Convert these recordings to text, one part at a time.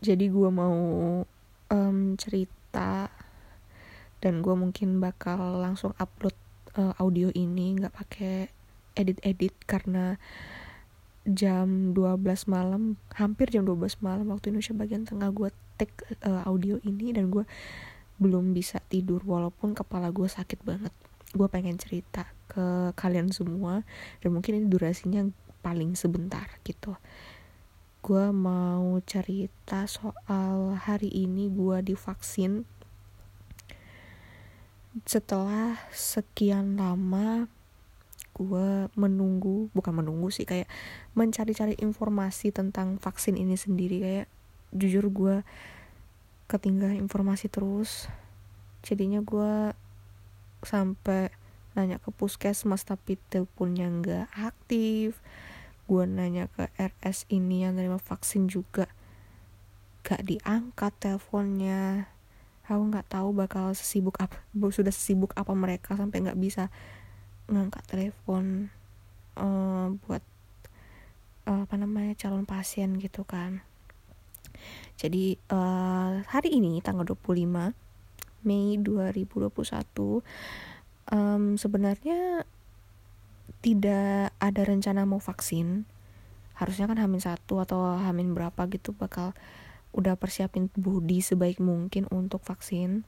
jadi gue mau um, cerita dan gue mungkin bakal langsung upload uh, audio ini nggak pakai edit-edit karena jam 12 malam hampir jam 12 malam waktu Indonesia bagian tengah gue take uh, audio ini dan gue belum bisa tidur walaupun kepala gue sakit banget. Gue pengen cerita ke kalian semua dan mungkin ini durasinya paling sebentar gitu gue mau cerita soal hari ini gue divaksin. Setelah sekian lama gue menunggu bukan menunggu sih kayak mencari-cari informasi tentang vaksin ini sendiri. Kayak jujur gue ketinggalan informasi terus. Jadinya gue sampai nanya ke puskesmas tapi teleponnya nggak aktif gue nanya ke RS ini yang terima vaksin juga. Gak diangkat teleponnya. Aku nggak tahu bakal sesibuk apa sudah sesibuk apa mereka sampai nggak bisa ngangkat telepon uh, buat uh, apa namanya calon pasien gitu kan. Jadi uh, hari ini tanggal 25 Mei 2021 um, sebenarnya tidak ada rencana mau vaksin harusnya kan hamin satu atau hamin berapa gitu bakal udah persiapin body sebaik mungkin untuk vaksin.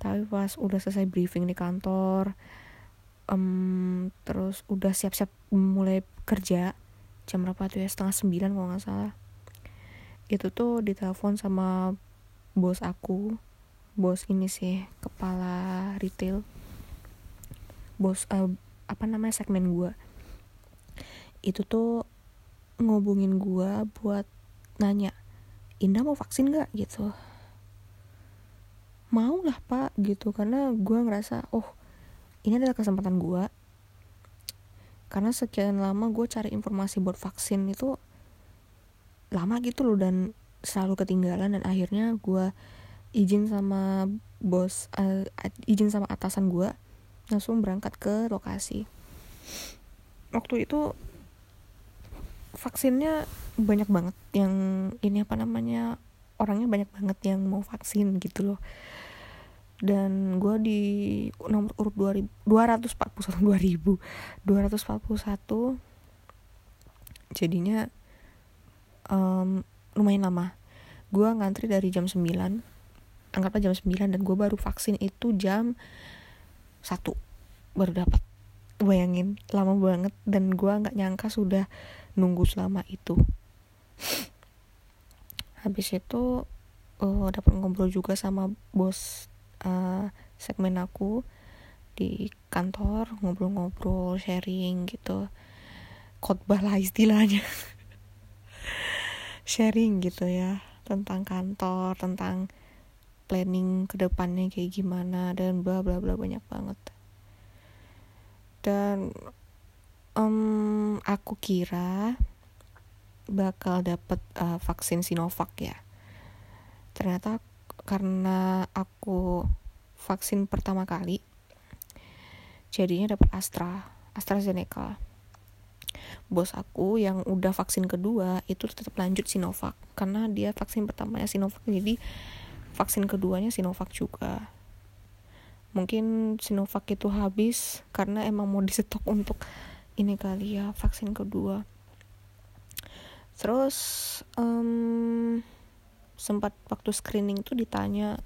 Tapi pas udah selesai briefing di kantor um, terus udah siap-siap mulai kerja jam berapa tuh ya? Setengah sembilan kalau nggak salah. Itu tuh ditelepon sama bos aku. Bos ini sih kepala retail. Bos uh, apa namanya segmen gue itu tuh ngobungin gue buat nanya Indah mau vaksin gak gitu. Mau lah pak gitu. Karena gue ngerasa oh ini adalah kesempatan gue karena sekian lama gue cari informasi buat vaksin itu lama gitu loh dan selalu ketinggalan dan akhirnya gue izin sama bos uh, izin sama atasan gue langsung berangkat ke lokasi. Waktu itu vaksinnya banyak banget yang ini apa namanya orangnya banyak banget yang mau vaksin gitu loh. Dan gue di nomor urut 2000, 241 2000 241 jadinya um, lumayan lama. Gue ngantri dari jam 9 anggaplah jam 9 dan gue baru vaksin itu jam 1 baru dapat bayangin lama banget dan gue nggak nyangka sudah nunggu selama itu. Habis itu uh, dapat ngobrol juga sama bos uh, segmen aku di kantor ngobrol-ngobrol sharing gitu. Khotbah lah istilahnya. Sharing gitu ya tentang kantor tentang planning ke depannya kayak gimana dan bla bla bla banyak banget. Dan um, aku kira bakal dapet uh, vaksin Sinovac ya. Ternyata karena aku vaksin pertama kali jadinya dapat Astra AstraZeneca. Bos aku yang udah vaksin kedua itu tetap lanjut Sinovac karena dia vaksin pertamanya Sinovac jadi vaksin keduanya Sinovac juga. Mungkin Sinovac itu habis karena emang mau disetok untuk ini kali ya vaksin kedua. Terus um, sempat waktu screening tuh ditanya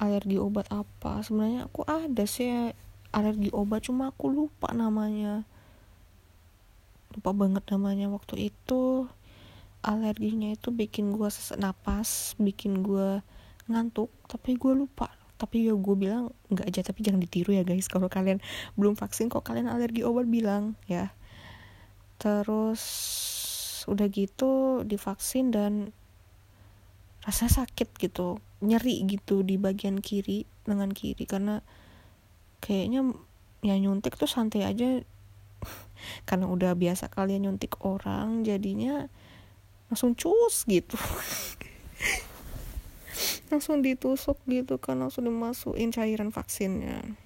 alergi obat apa? Sebenarnya aku ada sih alergi obat cuma aku lupa namanya. Lupa banget namanya waktu itu. Alerginya itu bikin gue sesak napas bikin gue ngantuk tapi gue lupa. Tapi ya gue bilang nggak aja tapi jangan ditiru ya guys. Kalau kalian belum vaksin kok kalian alergi obat bilang ya. Terus udah gitu divaksin dan rasa sakit gitu. Nyeri gitu di bagian kiri lengan kiri. Karena kayaknya ya nyuntik tuh santai aja. Karena udah biasa kalian nyuntik orang jadinya langsung cus gitu langsung ditusuk gitu kan langsung dimasukin cairan vaksinnya.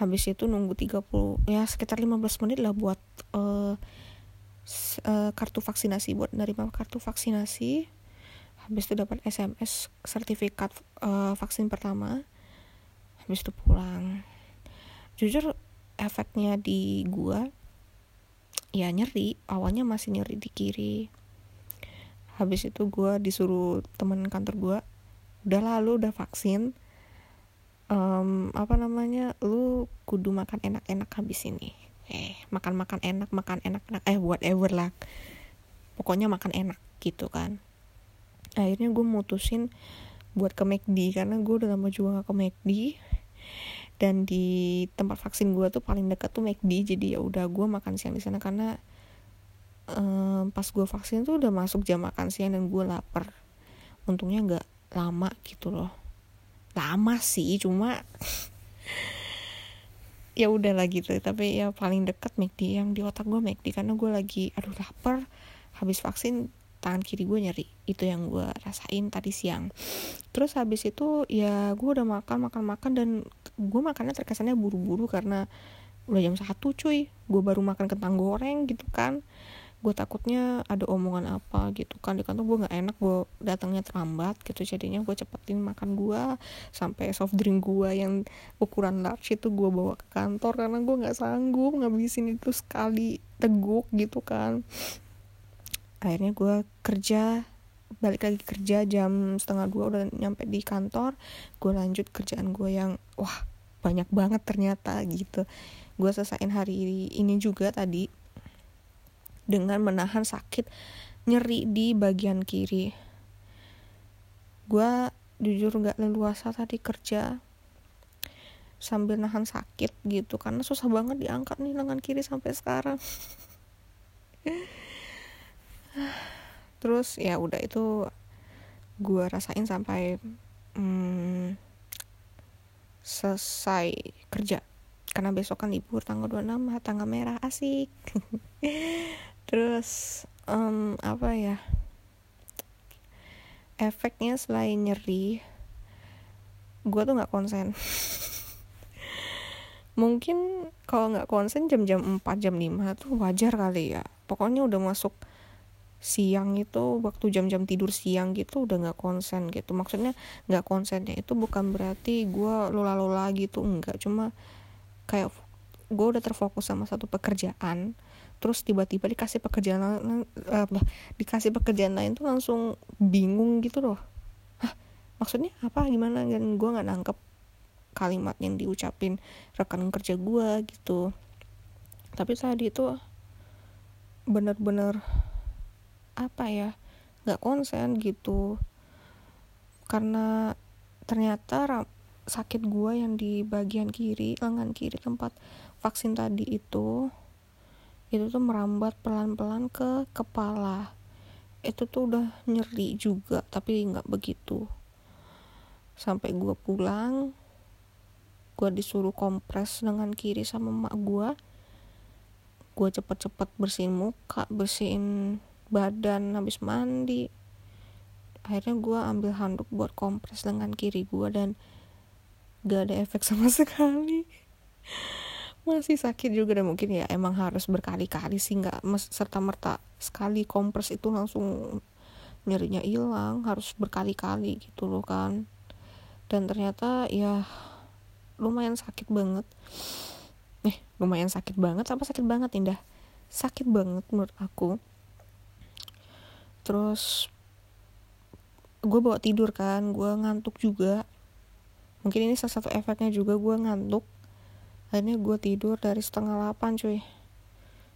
Habis itu nunggu 30 ya sekitar 15 menit lah buat uh, uh, kartu vaksinasi buat nerima kartu vaksinasi. Habis itu dapat SMS sertifikat uh, vaksin pertama. Habis itu pulang. Jujur efeknya di gua ya nyeri awalnya masih nyeri di kiri habis itu gua disuruh teman kantor gua udah lalu udah vaksin. Um, apa namanya lu kudu makan enak-enak habis ini. Eh makan makan enak makan enak enak eh whatever lah. Pokoknya makan enak gitu kan. Akhirnya gue mutusin buat ke McD karena gue udah lama juga gak ke McD dan di tempat vaksin gue tuh paling dekat tuh McD jadi ya udah gue makan siang di sana karena um, pas gue vaksin tuh udah masuk jam makan siang dan gue lapar. Untungnya nggak lama gitu loh. Lama sih cuma ya udah lah gitu. Tapi ya paling dekat McD yang di otak gue McD karena gue lagi aduh lapar. Habis vaksin tangan kiri gue nyeri. Itu yang gue rasain tadi siang. Terus habis itu ya gue udah makan makan makan. Dan gue makannya terkesannya buru-buru karena udah jam satu cuy. Gue baru makan kentang goreng gitu kan gue takutnya ada omongan apa gitu kan di kantor gue nggak enak gue datangnya terlambat gitu. Jadinya gue cepetin makan gue sampai soft drink gue yang ukuran large itu gue bawa ke kantor karena gue nggak sanggup ngabisin itu sekali teguk gitu kan. Akhirnya gue kerja balik lagi kerja jam setengah dua udah nyampe di kantor gue lanjut kerjaan gue yang wah banyak banget ternyata gitu. Gue selesaiin hari ini juga tadi dengan menahan sakit nyeri di bagian kiri. Gue jujur gak leluasa tadi kerja sambil nahan sakit gitu karena susah banget diangkat nih lengan kiri sampai sekarang. Terus ya udah itu gue rasain sampai hmm, selesai kerja. Karena besok kan libur tanggal 26 tanggal merah asik terus um, apa ya efeknya selain nyeri gue tuh nggak konsen. Mungkin kalau nggak konsen jam-jam 4 jam 5 tuh wajar kali ya. Pokoknya udah masuk siang itu waktu jam-jam tidur siang gitu udah nggak konsen gitu. Maksudnya nggak konsennya itu bukan berarti gue lola-lola gitu enggak cuma kayak gue udah terfokus sama satu pekerjaan terus tiba-tiba dikasih pekerjaan uh, dikasih pekerjaan lain tuh langsung bingung gitu loh. Hah, maksudnya apa? Gimana? Dan gue nggak nangkep kalimat yang diucapin rekan kerja gue gitu. Tapi tadi itu bener-bener apa ya nggak konsen gitu. Karena ternyata sakit gue yang di bagian kiri lengan kiri tempat vaksin tadi itu itu tuh merambat pelan-pelan ke kepala. Itu tuh udah nyeri juga tapi nggak begitu. Sampai gue pulang gue disuruh kompres dengan kiri sama emak gue gue cepet-cepet bersihin muka bersihin badan habis mandi. Akhirnya gue ambil handuk buat kompres lengan kiri gue dan gak ada efek sama sekali masih sakit juga dan mungkin ya emang harus berkali-kali sih nggak serta merta sekali kompres itu langsung nyerinya hilang harus berkali-kali gitu loh kan. Dan ternyata ya lumayan sakit banget. Eh lumayan sakit banget apa sakit banget indah? Sakit banget menurut aku. Terus gue bawa tidur kan gue ngantuk juga. Mungkin ini salah satu efeknya juga gue ngantuk akhirnya gue tidur dari setengah delapan cuy.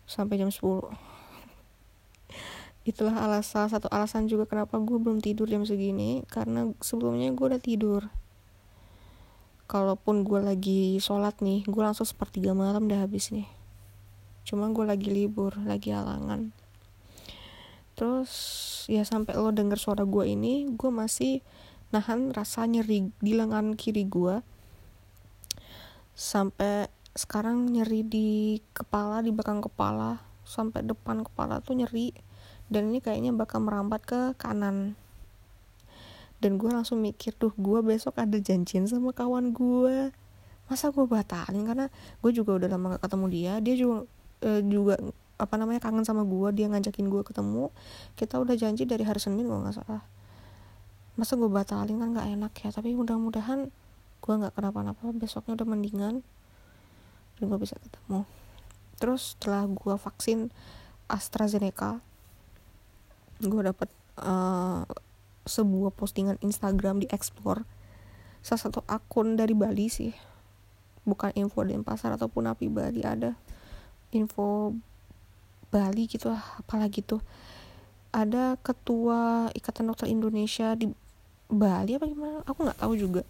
Sampai jam 10 itulah alasan satu alasan juga kenapa gue belum tidur jam segini karena sebelumnya gue udah tidur. Kalaupun gue lagi sholat nih gue langsung sepertiga malam udah habis nih. Cuma gue lagi libur lagi halangan. Terus ya sampai lo denger suara gue ini gue masih nahan rasa nyeri di lengan kiri gue sampai sekarang nyeri di kepala di belakang kepala. Sampai depan kepala tuh nyeri. Dan ini kayaknya bakal merambat ke kanan. Dan gue langsung mikir tuh gue besok ada janjian sama kawan gue masa gue batalin? Karena gue juga udah lama gak ketemu dia. Dia juga uh, juga apa namanya kangen sama gue dia ngajakin gue ketemu. Kita udah janji dari hari Senin gue nggak salah. Masa gue batalin kan nggak enak ya? Tapi mudah-mudahan gue nggak kenapa-napa besoknya udah mendingan. Dan gue bisa ketemu. Terus setelah gue vaksin AstraZeneca gue dapet uh, sebuah postingan Instagram di Explore. Salah satu akun dari Bali sih. Bukan info Denpasar ataupun Api Bali ada info Bali gitu lah apalagi tuh ada ketua Ikatan Dokter Indonesia di Bali apa gimana? Aku nggak tahu juga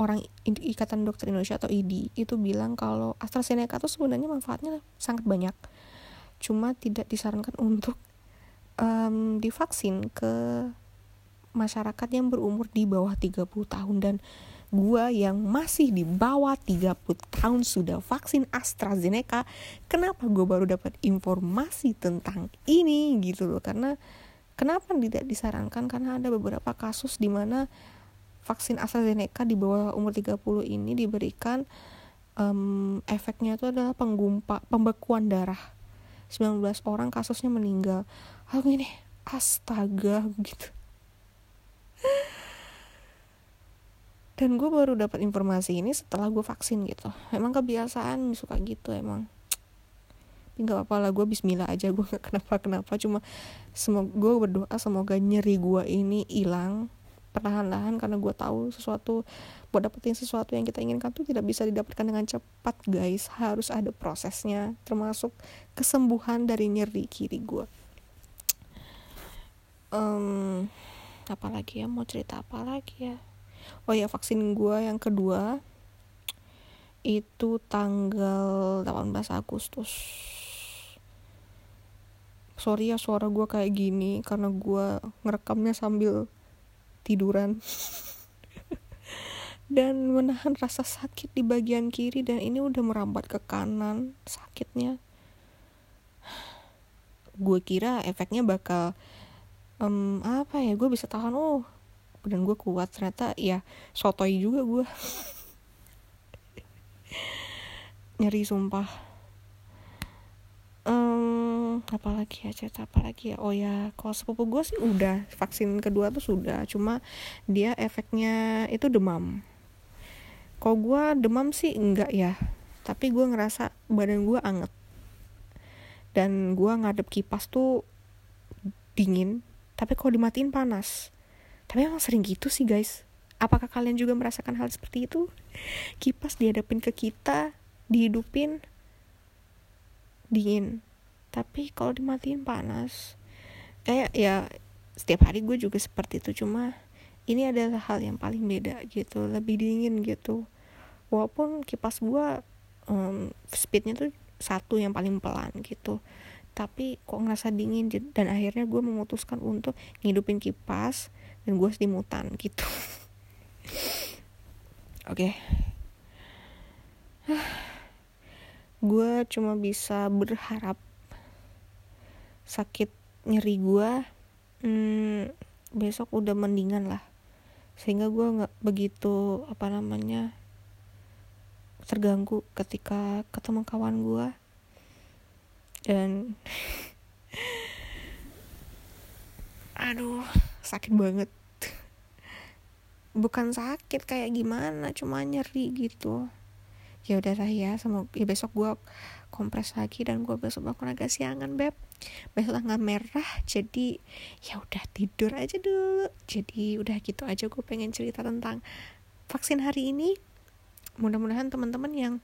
orang Ikatan Dokter Indonesia atau IDI itu bilang kalau AstraZeneca tuh sebenarnya manfaatnya sangat banyak. Cuma tidak disarankan untuk um, divaksin ke masyarakat yang berumur di bawah 30 tahun. Dan gua yang masih di bawah 30 tahun sudah vaksin AstraZeneca kenapa gue baru dapat informasi tentang ini gitu loh? Karena kenapa tidak disarankan? Karena ada beberapa kasus di mana vaksin AstraZeneca di bawah umur 30 ini diberikan um, efeknya itu adalah penggumpa pembekuan darah. 19 orang kasusnya meninggal. Aku ini astaga gitu. Dan gue baru dapat informasi ini setelah gue vaksin gitu. Emang kebiasaan suka gitu emang. Nggak apa-apa lah gue Bismillah aja gue nggak kenapa kenapa cuma semoga gue berdoa semoga nyeri gue ini hilang perlahan-lahan karena gue tahu sesuatu buat dapetin sesuatu yang kita inginkan tuh tidak bisa didapatkan dengan cepat guys. Harus ada prosesnya termasuk kesembuhan dari nyeri kiri gue um, apalagi ya? Mau cerita apa lagi ya? Oh ya vaksin gue yang kedua itu tanggal 18 Agustus. Sorry ya suara gue kayak gini karena gue ngerekamnya sambil tiduran. Dan menahan rasa sakit di bagian kiri dan ini udah merambat ke kanan sakitnya. Gue kira efeknya bakal um, apa ya gue bisa tahan oh dan gue kuat ternyata ya sotoy juga gue nyeri sumpah um, apalagi ya cerita apalagi ya? Oh ya kalau sepupu gue sih udah vaksin kedua tuh sudah cuma dia efeknya itu demam. Kalau gue demam sih enggak ya tapi gue ngerasa badan gue anget. Dan gue ngadep kipas tuh dingin tapi kalau dimatiin panas. Tapi emang sering gitu sih guys. Apakah kalian juga merasakan hal seperti itu? Kipas dihadapin ke kita dihidupin dingin tapi kalau dimatiin panas kayak ya setiap hari gue juga seperti itu. Cuma ini adalah hal yang paling beda gitu lebih dingin gitu. Walaupun kipas gue um, speednya tuh satu yang paling pelan gitu. Tapi kok ngerasa dingin dan akhirnya gue memutuskan untuk ngidupin kipas dan gue selimutan gitu. Oke. Okay. gue cuma bisa berharap sakit nyeri gue hmm, besok udah mendingan lah. Sehingga gue nggak begitu apa namanya terganggu ketika ketemu kawan gue dan aduh sakit banget. Bukan sakit kayak gimana cuma nyeri gitu ya udah lah ya semoga ya besok gue kompres lagi dan gue besok bangun agak siangan beb. Besok tanggal merah jadi ya udah tidur aja dulu. Jadi udah gitu aja gue pengen cerita tentang vaksin hari ini. Mudah-mudahan teman-teman yang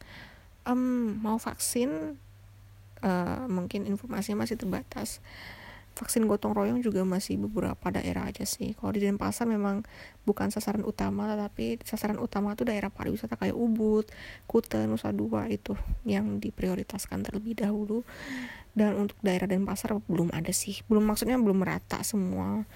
um, mau vaksin uh, mungkin informasinya masih terbatas vaksin gotong royong juga masih beberapa daerah aja sih. Kalau di Denpasar memang bukan sasaran utama tapi sasaran utama itu daerah pariwisata kayak Ubud, Kuta, Nusa Dua itu yang diprioritaskan terlebih dahulu. Dan untuk daerah Denpasar belum ada sih. Belum maksudnya belum merata semua.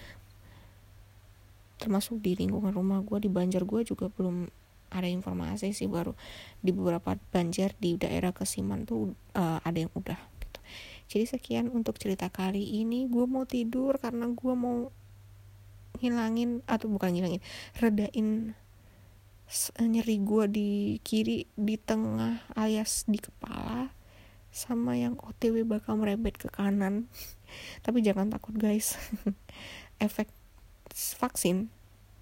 Termasuk di lingkungan rumah gue di Banjar gue juga belum ada informasi sih. Baru di beberapa banjar di daerah Kesiman tuh uh, ada yang udah. Jadi sekian untuk cerita kali ini. Gue mau tidur karena gue mau ngilangin atau bukan ngilangin, redain nyeri gue di kiri, di tengah alias di kepala sama yang OTW bakal merebet ke kanan. Tapi jangan takut guys. Efek vaksin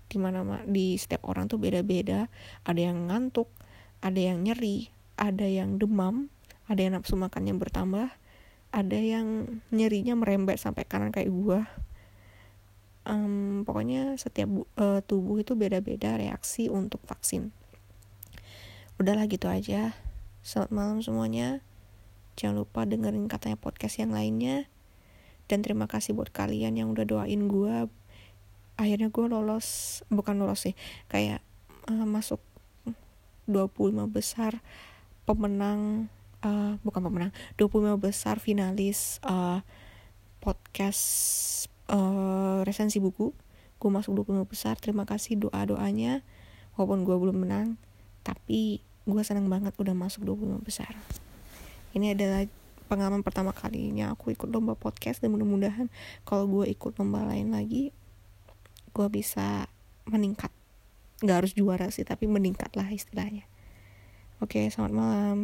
di mana di setiap orang tuh beda-beda. Ada yang ngantuk ada yang nyeri ada yang demam ada yang nafsu makannya bertambah ada yang nyerinya merembet sampai kanan kayak gua. Um, pokoknya setiap uh, tubuh itu beda-beda reaksi untuk vaksin. Udahlah gitu aja. Selamat malam semuanya. Jangan lupa dengerin katanya podcast yang lainnya. Dan terima kasih buat kalian yang udah doain gue akhirnya gue lolos bukan lolos sih kayak uh, masuk 25 besar pemenang uh, bukan pemenang. 25 besar finalis uh, podcast uh, resensi buku. Gue masuk 25 besar. Terima kasih doa doanya walaupun gue belum menang tapi gue senang banget udah masuk 25 besar. Ini adalah pengalaman pertama kalinya aku ikut lomba podcast dan mudah-mudahan kalau gue ikut lomba lain lagi gue bisa meningkat. Nggak harus juara sih tapi meningkat lah istilahnya. Oke selamat malam